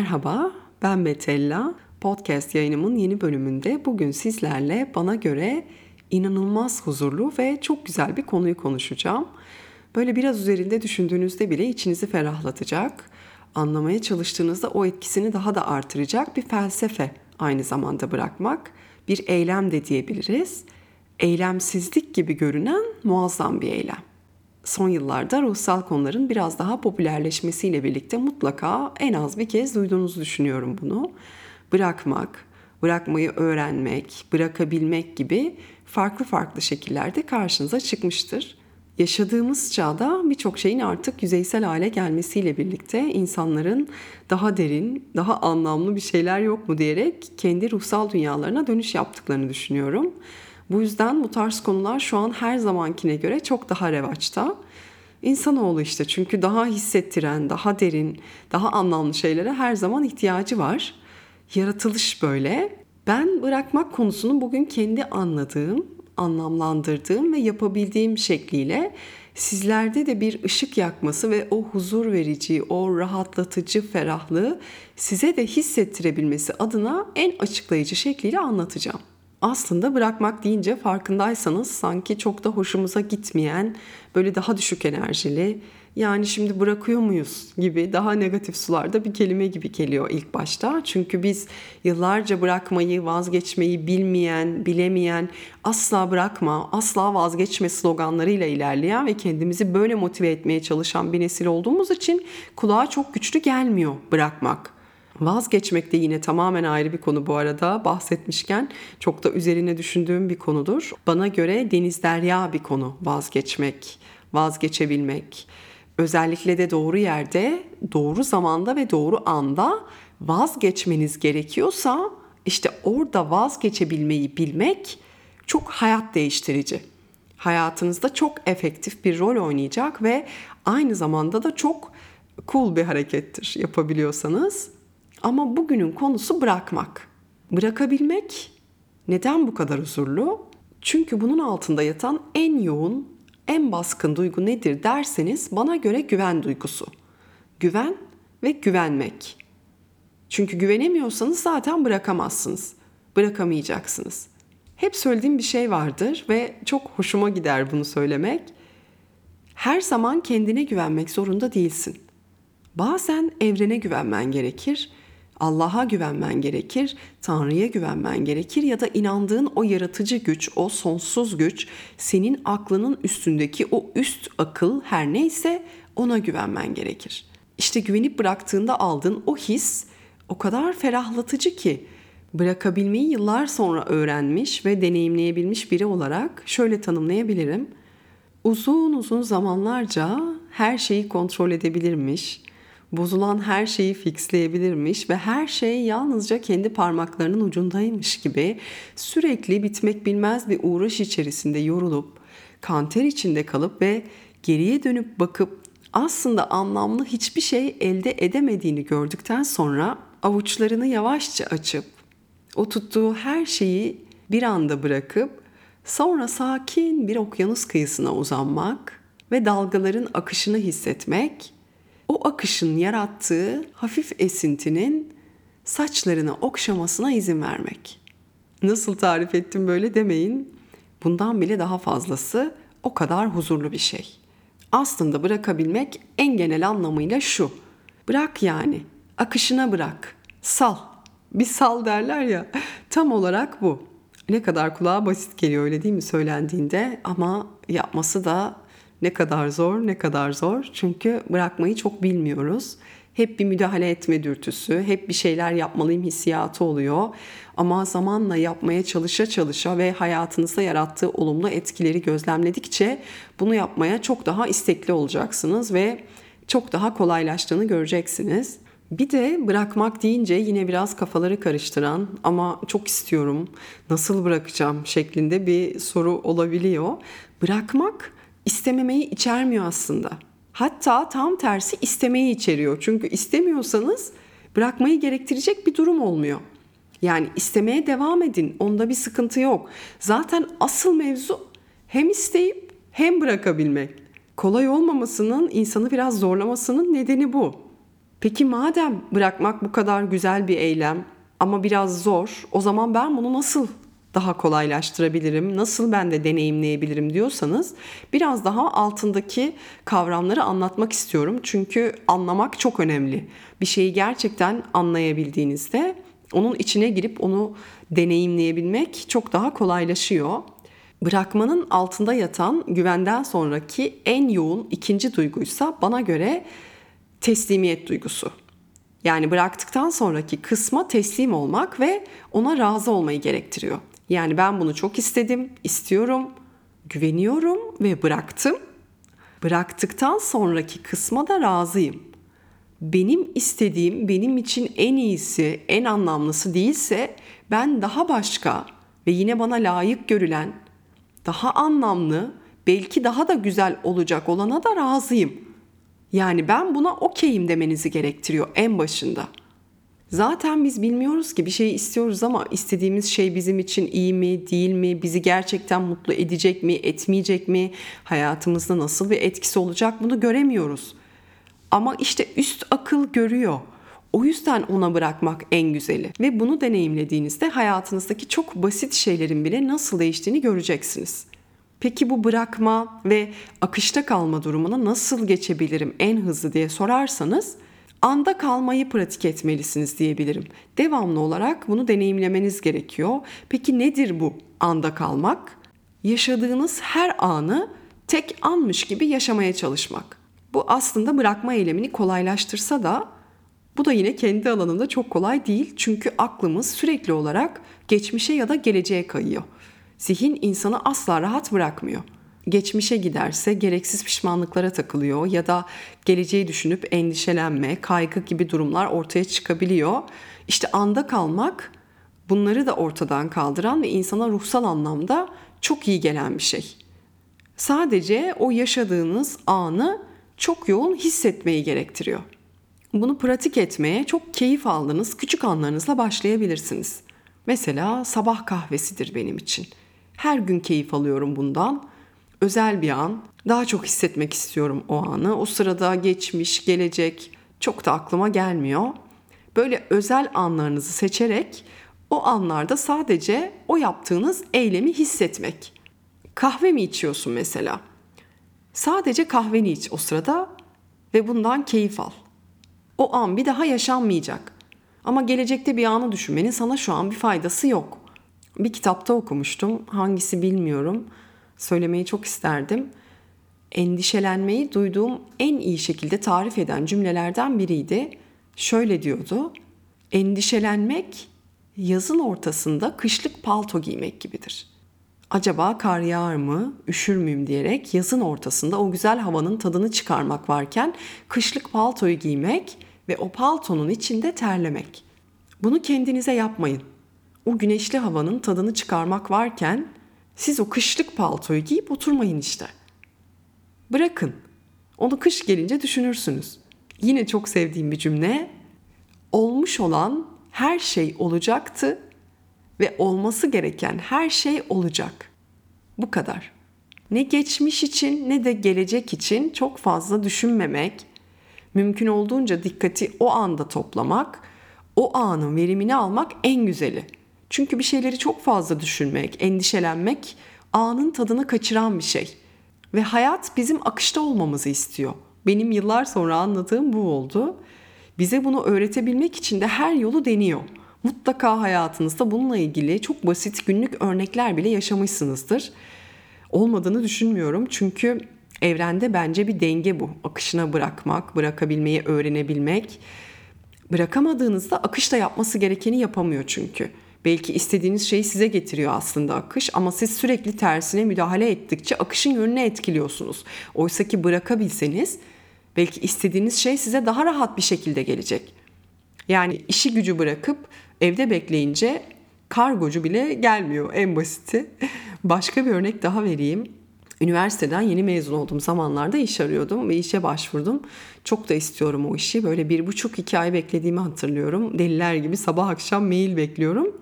Merhaba, ben Betella. Podcast yayınımın yeni bölümünde bugün sizlerle bana göre inanılmaz huzurlu ve çok güzel bir konuyu konuşacağım. Böyle biraz üzerinde düşündüğünüzde bile içinizi ferahlatacak, anlamaya çalıştığınızda o etkisini daha da artıracak bir felsefe aynı zamanda bırakmak. Bir eylem de diyebiliriz. Eylemsizlik gibi görünen muazzam bir eylem son yıllarda ruhsal konuların biraz daha popülerleşmesiyle birlikte mutlaka en az bir kez duyduğunuzu düşünüyorum bunu. Bırakmak, bırakmayı öğrenmek, bırakabilmek gibi farklı farklı şekillerde karşınıza çıkmıştır. Yaşadığımız çağda birçok şeyin artık yüzeysel hale gelmesiyle birlikte insanların daha derin, daha anlamlı bir şeyler yok mu diyerek kendi ruhsal dünyalarına dönüş yaptıklarını düşünüyorum. Bu yüzden bu tarz konular şu an her zamankine göre çok daha revaçta. İnsanoğlu işte çünkü daha hissettiren, daha derin, daha anlamlı şeylere her zaman ihtiyacı var. Yaratılış böyle. Ben bırakmak konusunu bugün kendi anladığım, anlamlandırdığım ve yapabildiğim şekliyle sizlerde de bir ışık yakması ve o huzur verici, o rahatlatıcı ferahlığı size de hissettirebilmesi adına en açıklayıcı şekliyle anlatacağım aslında bırakmak deyince farkındaysanız sanki çok da hoşumuza gitmeyen, böyle daha düşük enerjili, yani şimdi bırakıyor muyuz gibi daha negatif sularda bir kelime gibi geliyor ilk başta. Çünkü biz yıllarca bırakmayı, vazgeçmeyi bilmeyen, bilemeyen, asla bırakma, asla vazgeçme sloganlarıyla ilerleyen ve kendimizi böyle motive etmeye çalışan bir nesil olduğumuz için kulağa çok güçlü gelmiyor bırakmak. Vazgeçmek de yine tamamen ayrı bir konu bu arada. Bahsetmişken çok da üzerine düşündüğüm bir konudur. Bana göre deniz derya bir konu vazgeçmek, vazgeçebilmek. Özellikle de doğru yerde, doğru zamanda ve doğru anda vazgeçmeniz gerekiyorsa işte orada vazgeçebilmeyi bilmek çok hayat değiştirici. Hayatınızda çok efektif bir rol oynayacak ve aynı zamanda da çok cool bir harekettir yapabiliyorsanız. Ama bugünün konusu bırakmak. Bırakabilmek neden bu kadar huzurlu? Çünkü bunun altında yatan en yoğun, en baskın duygu nedir derseniz bana göre güven duygusu. Güven ve güvenmek. Çünkü güvenemiyorsanız zaten bırakamazsınız. Bırakamayacaksınız. Hep söylediğim bir şey vardır ve çok hoşuma gider bunu söylemek. Her zaman kendine güvenmek zorunda değilsin. Bazen evrene güvenmen gerekir Allah'a güvenmen gerekir, Tanrı'ya güvenmen gerekir ya da inandığın o yaratıcı güç, o sonsuz güç, senin aklının üstündeki o üst akıl her neyse ona güvenmen gerekir. İşte güvenip bıraktığında aldığın o his o kadar ferahlatıcı ki bırakabilmeyi yıllar sonra öğrenmiş ve deneyimleyebilmiş biri olarak şöyle tanımlayabilirim. Uzun uzun zamanlarca her şeyi kontrol edebilirmiş, bozulan her şeyi fixleyebilirmiş ve her şey yalnızca kendi parmaklarının ucundaymış gibi sürekli bitmek bilmez bir uğraş içerisinde yorulup, kanter içinde kalıp ve geriye dönüp bakıp aslında anlamlı hiçbir şey elde edemediğini gördükten sonra avuçlarını yavaşça açıp o tuttuğu her şeyi bir anda bırakıp sonra sakin bir okyanus kıyısına uzanmak ve dalgaların akışını hissetmek o akışın yarattığı hafif esintinin saçlarını okşamasına izin vermek. Nasıl tarif ettim böyle demeyin. Bundan bile daha fazlası o kadar huzurlu bir şey. Aslında bırakabilmek en genel anlamıyla şu. Bırak yani. Akışına bırak. Sal. Bir sal derler ya. Tam olarak bu. Ne kadar kulağa basit geliyor öyle değil mi söylendiğinde ama yapması da ne kadar zor, ne kadar zor. Çünkü bırakmayı çok bilmiyoruz. Hep bir müdahale etme dürtüsü, hep bir şeyler yapmalıyım hissiyatı oluyor. Ama zamanla yapmaya çalışa çalışa ve hayatınızda yarattığı olumlu etkileri gözlemledikçe bunu yapmaya çok daha istekli olacaksınız ve çok daha kolaylaştığını göreceksiniz. Bir de bırakmak deyince yine biraz kafaları karıştıran ama çok istiyorum, nasıl bırakacağım şeklinde bir soru olabiliyor. Bırakmak istememeyi içermiyor aslında. Hatta tam tersi istemeyi içeriyor. Çünkü istemiyorsanız bırakmayı gerektirecek bir durum olmuyor. Yani istemeye devam edin. Onda bir sıkıntı yok. Zaten asıl mevzu hem isteyip hem bırakabilmek. Kolay olmamasının insanı biraz zorlamasının nedeni bu. Peki madem bırakmak bu kadar güzel bir eylem ama biraz zor, o zaman ben bunu nasıl daha kolaylaştırabilirim, nasıl ben de deneyimleyebilirim diyorsanız biraz daha altındaki kavramları anlatmak istiyorum. Çünkü anlamak çok önemli. Bir şeyi gerçekten anlayabildiğinizde onun içine girip onu deneyimleyebilmek çok daha kolaylaşıyor. Bırakmanın altında yatan güvenden sonraki en yoğun ikinci duyguysa bana göre teslimiyet duygusu. Yani bıraktıktan sonraki kısma teslim olmak ve ona razı olmayı gerektiriyor. Yani ben bunu çok istedim, istiyorum, güveniyorum ve bıraktım. Bıraktıktan sonraki kısma da razıyım. Benim istediğim benim için en iyisi, en anlamlısı değilse ben daha başka ve yine bana layık görülen, daha anlamlı, belki daha da güzel olacak olana da razıyım. Yani ben buna okeyim demenizi gerektiriyor en başında. Zaten biz bilmiyoruz ki bir şeyi istiyoruz ama istediğimiz şey bizim için iyi mi, değil mi, bizi gerçekten mutlu edecek mi, etmeyecek mi, hayatımızda nasıl bir etkisi olacak bunu göremiyoruz. Ama işte üst akıl görüyor. O yüzden ona bırakmak en güzeli. Ve bunu deneyimlediğinizde hayatınızdaki çok basit şeylerin bile nasıl değiştiğini göreceksiniz. Peki bu bırakma ve akışta kalma durumuna nasıl geçebilirim en hızlı diye sorarsanız anda kalmayı pratik etmelisiniz diyebilirim. Devamlı olarak bunu deneyimlemeniz gerekiyor. Peki nedir bu anda kalmak? Yaşadığınız her anı tek anmış gibi yaşamaya çalışmak. Bu aslında bırakma eylemini kolaylaştırsa da bu da yine kendi alanında çok kolay değil. Çünkü aklımız sürekli olarak geçmişe ya da geleceğe kayıyor. Zihin insanı asla rahat bırakmıyor. Geçmişe giderse gereksiz pişmanlıklara takılıyor ya da geleceği düşünüp endişelenme, kaygı gibi durumlar ortaya çıkabiliyor. İşte anda kalmak bunları da ortadan kaldıran ve insana ruhsal anlamda çok iyi gelen bir şey. Sadece o yaşadığınız anı çok yoğun hissetmeyi gerektiriyor. Bunu pratik etmeye çok keyif aldığınız küçük anlarınızla başlayabilirsiniz. Mesela sabah kahvesidir benim için. Her gün keyif alıyorum bundan. Özel bir an. Daha çok hissetmek istiyorum o anı. O sırada geçmiş, gelecek çok da aklıma gelmiyor. Böyle özel anlarınızı seçerek o anlarda sadece o yaptığınız eylemi hissetmek. Kahve mi içiyorsun mesela? Sadece kahveni iç o sırada ve bundan keyif al. O an bir daha yaşanmayacak. Ama gelecekte bir anı düşünmenin sana şu an bir faydası yok. Bir kitapta okumuştum. Hangisi bilmiyorum. Söylemeyi çok isterdim. Endişelenmeyi duyduğum en iyi şekilde tarif eden cümlelerden biriydi. Şöyle diyordu. Endişelenmek yazın ortasında kışlık palto giymek gibidir. Acaba kar yağar mı, üşür müyüm diyerek yazın ortasında o güzel havanın tadını çıkarmak varken kışlık paltoyu giymek ve o paltonun içinde terlemek. Bunu kendinize yapmayın. O güneşli havanın tadını çıkarmak varken siz o kışlık paltoyu giyip oturmayın işte. Bırakın. Onu kış gelince düşünürsünüz. Yine çok sevdiğim bir cümle. Olmuş olan her şey olacaktı ve olması gereken her şey olacak. Bu kadar. Ne geçmiş için ne de gelecek için çok fazla düşünmemek, mümkün olduğunca dikkati o anda toplamak, o anın verimini almak en güzeli. Çünkü bir şeyleri çok fazla düşünmek, endişelenmek anın tadını kaçıran bir şey. Ve hayat bizim akışta olmamızı istiyor. Benim yıllar sonra anladığım bu oldu. Bize bunu öğretebilmek için de her yolu deniyor. Mutlaka hayatınızda bununla ilgili çok basit günlük örnekler bile yaşamışsınızdır. Olmadığını düşünmüyorum çünkü evrende bence bir denge bu. Akışına bırakmak, bırakabilmeyi öğrenebilmek. Bırakamadığınızda akışta yapması gerekeni yapamıyor çünkü. Belki istediğiniz şeyi size getiriyor aslında akış ama siz sürekli tersine müdahale ettikçe akışın yönünü etkiliyorsunuz. Oysa ki bırakabilseniz belki istediğiniz şey size daha rahat bir şekilde gelecek. Yani işi gücü bırakıp evde bekleyince kargocu bile gelmiyor en basiti. Başka bir örnek daha vereyim. Üniversiteden yeni mezun olduğum zamanlarda iş arıyordum ve işe başvurdum. Çok da istiyorum o işi. Böyle bir buçuk iki ay beklediğimi hatırlıyorum. Deliler gibi sabah akşam mail bekliyorum.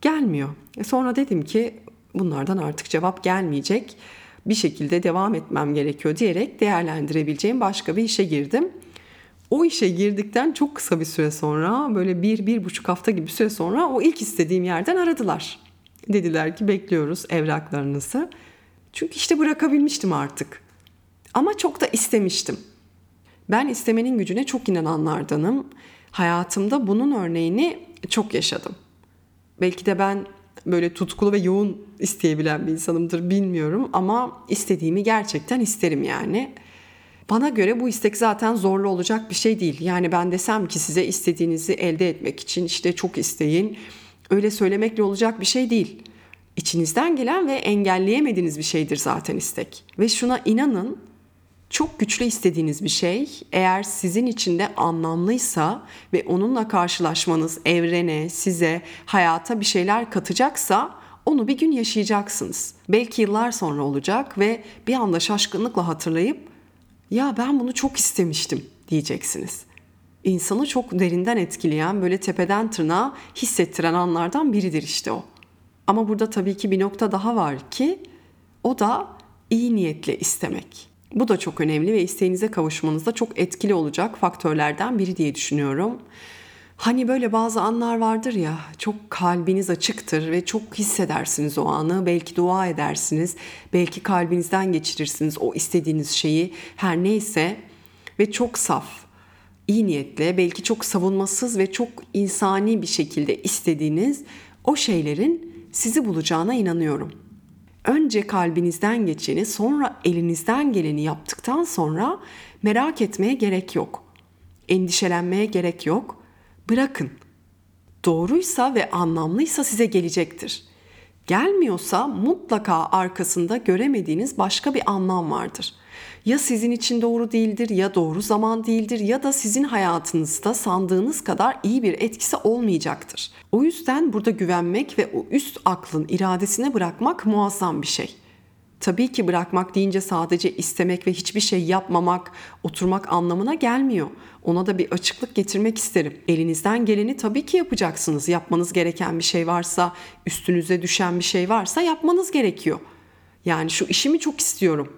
Gelmiyor. E sonra dedim ki bunlardan artık cevap gelmeyecek. Bir şekilde devam etmem gerekiyor diyerek değerlendirebileceğim başka bir işe girdim. O işe girdikten çok kısa bir süre sonra böyle bir, bir buçuk hafta gibi bir süre sonra o ilk istediğim yerden aradılar. Dediler ki bekliyoruz evraklarınızı. Çünkü işte bırakabilmiştim artık. Ama çok da istemiştim. Ben istemenin gücüne çok inananlardanım. Hayatımda bunun örneğini çok yaşadım. Belki de ben böyle tutkulu ve yoğun isteyebilen bir insanımdır bilmiyorum ama istediğimi gerçekten isterim yani. Bana göre bu istek zaten zorlu olacak bir şey değil. Yani ben desem ki size istediğinizi elde etmek için işte çok isteyin. Öyle söylemekle olacak bir şey değil. İçinizden gelen ve engelleyemediğiniz bir şeydir zaten istek. Ve şuna inanın çok güçlü istediğiniz bir şey eğer sizin için de anlamlıysa ve onunla karşılaşmanız evrene, size, hayata bir şeyler katacaksa onu bir gün yaşayacaksınız. Belki yıllar sonra olacak ve bir anda şaşkınlıkla hatırlayıp ya ben bunu çok istemiştim diyeceksiniz. İnsanı çok derinden etkileyen, böyle tepeden tırnağa hissettiren anlardan biridir işte o. Ama burada tabii ki bir nokta daha var ki o da iyi niyetle istemek. Bu da çok önemli ve isteğinize kavuşmanızda çok etkili olacak faktörlerden biri diye düşünüyorum. Hani böyle bazı anlar vardır ya çok kalbiniz açıktır ve çok hissedersiniz o anı. Belki dua edersiniz, belki kalbinizden geçirirsiniz o istediğiniz şeyi her neyse ve çok saf, iyi niyetle, belki çok savunmasız ve çok insani bir şekilde istediğiniz o şeylerin sizi bulacağına inanıyorum. Önce kalbinizden geçeni, sonra elinizden geleni yaptıktan sonra merak etmeye gerek yok. Endişelenmeye gerek yok bırakın. Doğruysa ve anlamlıysa size gelecektir. Gelmiyorsa mutlaka arkasında göremediğiniz başka bir anlam vardır. Ya sizin için doğru değildir ya doğru zaman değildir ya da sizin hayatınızda sandığınız kadar iyi bir etkisi olmayacaktır. O yüzden burada güvenmek ve o üst aklın iradesine bırakmak muazzam bir şey. Tabii ki bırakmak deyince sadece istemek ve hiçbir şey yapmamak, oturmak anlamına gelmiyor. Ona da bir açıklık getirmek isterim. Elinizden geleni tabii ki yapacaksınız. Yapmanız gereken bir şey varsa, üstünüze düşen bir şey varsa yapmanız gerekiyor. Yani şu işimi çok istiyorum.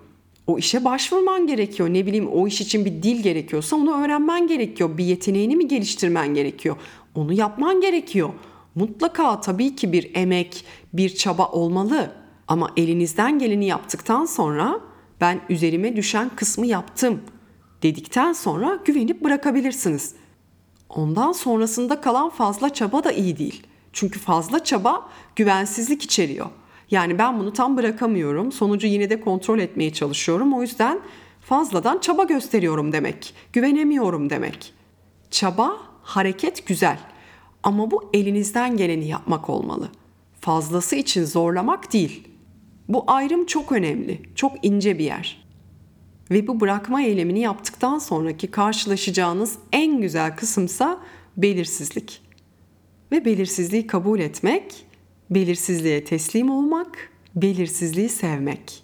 O işe başvurman gerekiyor. Ne bileyim o iş için bir dil gerekiyorsa onu öğrenmen gerekiyor. Bir yeteneğini mi geliştirmen gerekiyor? Onu yapman gerekiyor. Mutlaka tabii ki bir emek, bir çaba olmalı. Ama elinizden geleni yaptıktan sonra ben üzerime düşen kısmı yaptım dedikten sonra güvenip bırakabilirsiniz. Ondan sonrasında kalan fazla çaba da iyi değil. Çünkü fazla çaba güvensizlik içeriyor. Yani ben bunu tam bırakamıyorum. Sonucu yine de kontrol etmeye çalışıyorum. O yüzden fazladan çaba gösteriyorum demek. Güvenemiyorum demek. Çaba, hareket güzel. Ama bu elinizden geleni yapmak olmalı. Fazlası için zorlamak değil. Bu ayrım çok önemli, çok ince bir yer. Ve bu bırakma eylemini yaptıktan sonraki karşılaşacağınız en güzel kısımsa belirsizlik. Ve belirsizliği kabul etmek, belirsizliğe teslim olmak, belirsizliği sevmek.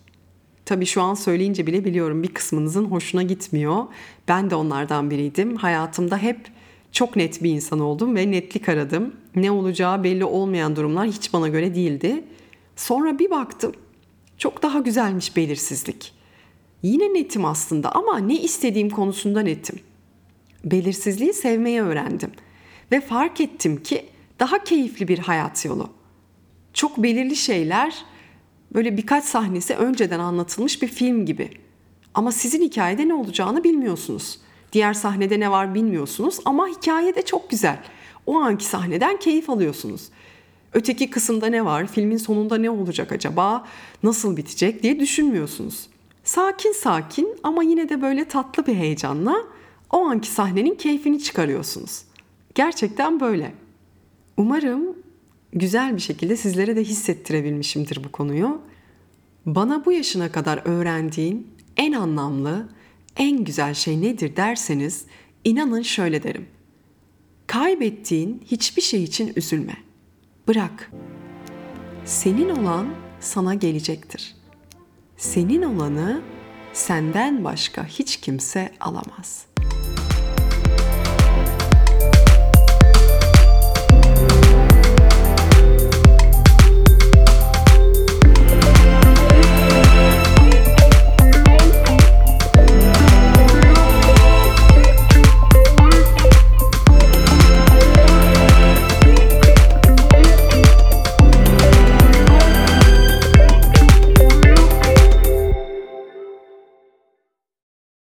Tabii şu an söyleyince bile biliyorum bir kısmınızın hoşuna gitmiyor. Ben de onlardan biriydim. Hayatımda hep çok net bir insan oldum ve netlik aradım. Ne olacağı belli olmayan durumlar hiç bana göre değildi. Sonra bir baktım çok daha güzelmiş belirsizlik. Yine netim aslında ama ne istediğim konusunda netim. Belirsizliği sevmeyi öğrendim ve fark ettim ki daha keyifli bir hayat yolu. Çok belirli şeyler böyle birkaç sahnesi önceden anlatılmış bir film gibi. Ama sizin hikayede ne olacağını bilmiyorsunuz. Diğer sahnede ne var bilmiyorsunuz ama hikaye de çok güzel. O anki sahneden keyif alıyorsunuz. Öteki kısımda ne var? Filmin sonunda ne olacak acaba? Nasıl bitecek diye düşünmüyorsunuz. Sakin sakin ama yine de böyle tatlı bir heyecanla o anki sahnenin keyfini çıkarıyorsunuz. Gerçekten böyle. Umarım güzel bir şekilde sizlere de hissettirebilmişimdir bu konuyu. Bana bu yaşına kadar öğrendiğin en anlamlı, en güzel şey nedir derseniz inanın şöyle derim. Kaybettiğin hiçbir şey için üzülme. Bırak. Senin olan sana gelecektir. Senin olanı senden başka hiç kimse alamaz.''